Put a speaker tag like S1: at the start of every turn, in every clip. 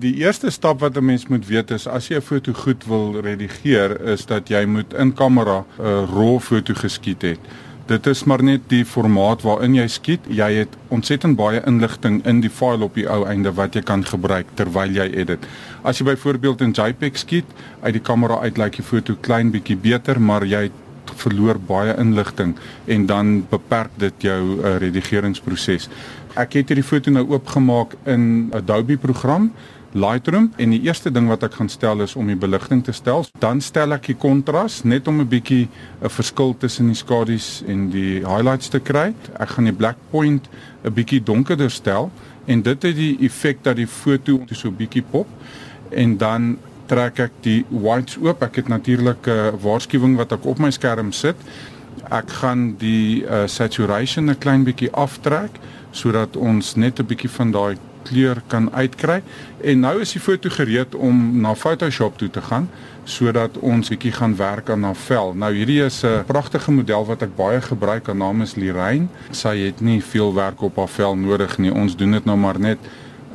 S1: Die eerste stap wat 'n mens moet weet is as jy 'n foto goed wil redigeer, is dat jy moet in kamera 'n RAW foto geskiet het. Dit is maar net die formaat waarin jy skiet. Jy het ontsettend baie inligting in die file op die ou einde wat jy kan gebruik terwyl jy edit. As jy byvoorbeeld in JPEG skiet, uit die kamera uit lyk die foto klein bietjie beter, maar jy verloor baie inligting en dan beperk dit jou uh, redigeringsproses. Ek het hierdie foto nou oopgemaak in Adobe program Lightroom en die eerste ding wat ek gaan stel is om die beligting te stel. Dan stel ek die kontras net om 'n bietjie 'n verskil tussen die skadu's en die highlights te kry. Ek gaan die black point 'n bietjie donkerder stel en dit het die effek dat die foto so 'n bietjie pop en dan trek ek die whites oop. Ek het natuurlik 'n waarskuwing wat ek op my skerm sit. Ek gaan die uh, saturation 'n klein bietjie aftrek sodat ons net 'n bietjie van daai kleur kan uitkry. En nou is die foto gereed om na Photoshop toe te gaan sodat ons bietjie gaan werk aan haar vel. Nou hierdie is 'n pragtige model wat ek baie gebruik. Haar naam is Lirine. Sy het nie veel werk op haar vel nodig nie. Ons doen dit nou maar net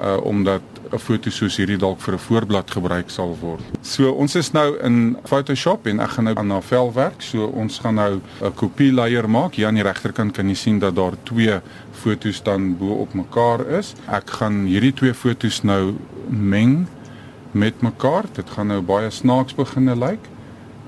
S1: uh omdat 'n foto soos hierdie dalk vir 'n voorblad gebruik sal word. So ons is nou in Photoshop en ek gaan nou aan haar vel werk. So ons gaan nou 'n kopie layer maak. Hier aan die regterkant kan jy sien dat daar twee fotos dan bo op mekaar is. Ek gaan hierdie twee fotos nou meng met mekaar. Dit gaan nou baie snaaks beginne lyk.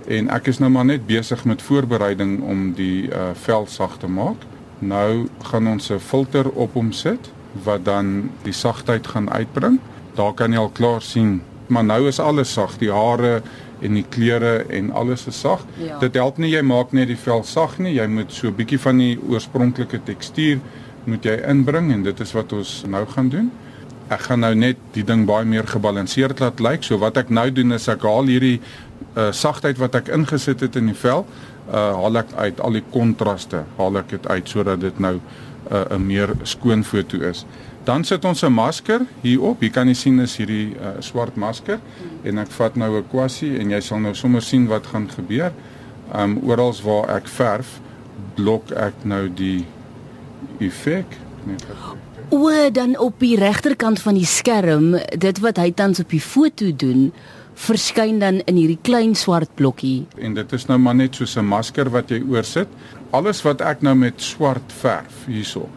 S1: En ek is nou maar net besig met voorbereiding om die uh, vel sag te maak. Nou gaan ons 'n filter op hom sit wat dan die sagtheid gaan uitbring. Daar kan jy al klaar sien, maar nou is alles sag, die hare en die klere en alles is sag. Ja. Dit help nie jy maak net die vel sag nie, jy moet so 'n bietjie van die oorspronklike tekstuur moet jy inbring en dit is wat ons nou gaan doen. Ek gaan nou net die ding baie meer gebalanseerd laat lyk. So wat ek nou doen is ek haal hierdie uh, sagtheid wat ek ingesit het in die vel, uh, haal ek uit al die kontraste, haal ek dit uit sodat dit nou 'n uh, meer skoon foto is. Dan sit ons 'n masker hierop. Hier kan jy sien is hierdie uh, swart masker en ek vat nou 'n kwassie en jy sal nou sommer sien wat gaan gebeur. Um oral waar ek verf, blok ek nou die effek net
S2: O, dan op die regterkant van die skerm, dit wat hy tans op die foto doen, verskyn dan in hierdie klein swart blokkie.
S1: En dit is nou maar net soos 'n masker wat jy oorsit. Alles wat ek nou met swart verf hierso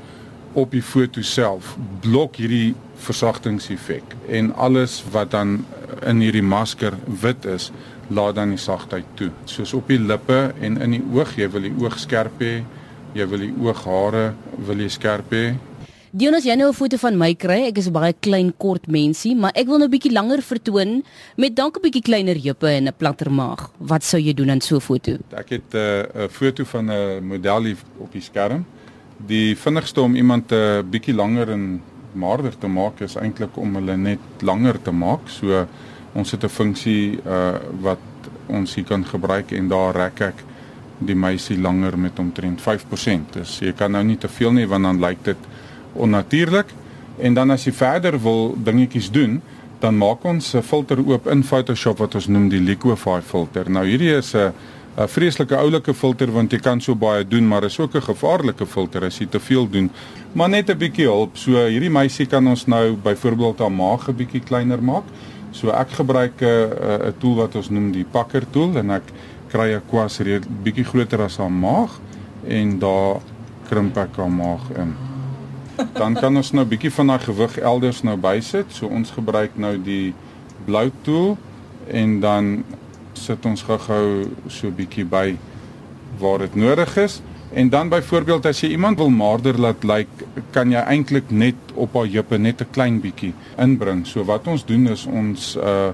S1: op die foto self blok hierdie versagtingseffek en alles wat dan in hierdie masker wit is, laat dan die sagtheid toe. Soos op die lippe en in die oog, jy wil die oog skerp hê, jy wil die ooghare wil jy skerp hê,
S2: Dion as jy nou 'n foto van my kry, ek is 'n baie klein kort mensie, maar ek wil nou 'n bietjie langer vertoon met dalk 'n bietjie kleiner heupe en 'n platter maag. Wat sou jy doen aan so 'n foto?
S1: Ek het eh, 'n uh, foto van 'n model op die skerm. Die vinnigste om iemand 'n uh, bietjie langer en maarder te maak is eintlik om hulle net langer te maak. So ons het 'n funksie uh wat ons hier kan gebruik en daar rek ek die meisie langer met omtrent 5%. Dus jy kan nou nie te veel nie want dan lyk dit onnatuurlik. En dan as jy verder wil dingetjies doen, dan maak ons 'n filter oop in Photoshop wat ons noem die Liquify filter. Nou hierdie is 'n 'n vreeslike oulike filter want jy kan so baie doen, maar is ook 'n gevaarlike filter as jy te veel doen. Maar net 'n bietjie hulp. So hierdie meisie kan ons nou byvoorbeeld haar maag 'n bietjie kleiner maak. So ek gebruik 'n 'n tool wat ons noem die pakker tool en ek kry 'n kwas reed bietjie groter as haar maag en daar krimp ek haar maag in dan kan ons nou 'n bietjie van daai gewig elders nou bysit. So ons gebruik nou die blou tool en dan sit ons gou-gou so 'n bietjie by waar dit nodig is. En dan byvoorbeeld as jy iemand wil maarder laat lyk, like, kan jy eintlik net op haar heupe net 'n klein bietjie inbring. So wat ons doen is ons uh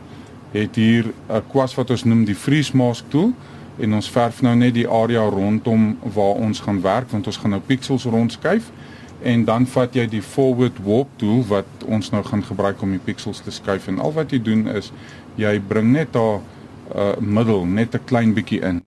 S1: het hier 'n kwas wat ons noem die freeze mask tool en ons verf nou net die area rondom waar ons gaan werk want ons gaan nou pixels rondskuif en dan vat jy die forward warp tool wat ons nou gaan gebruik om die pixels te skuif. En al wat jy doen is jy bring net daar 'n uh, middel net 'n klein bietjie in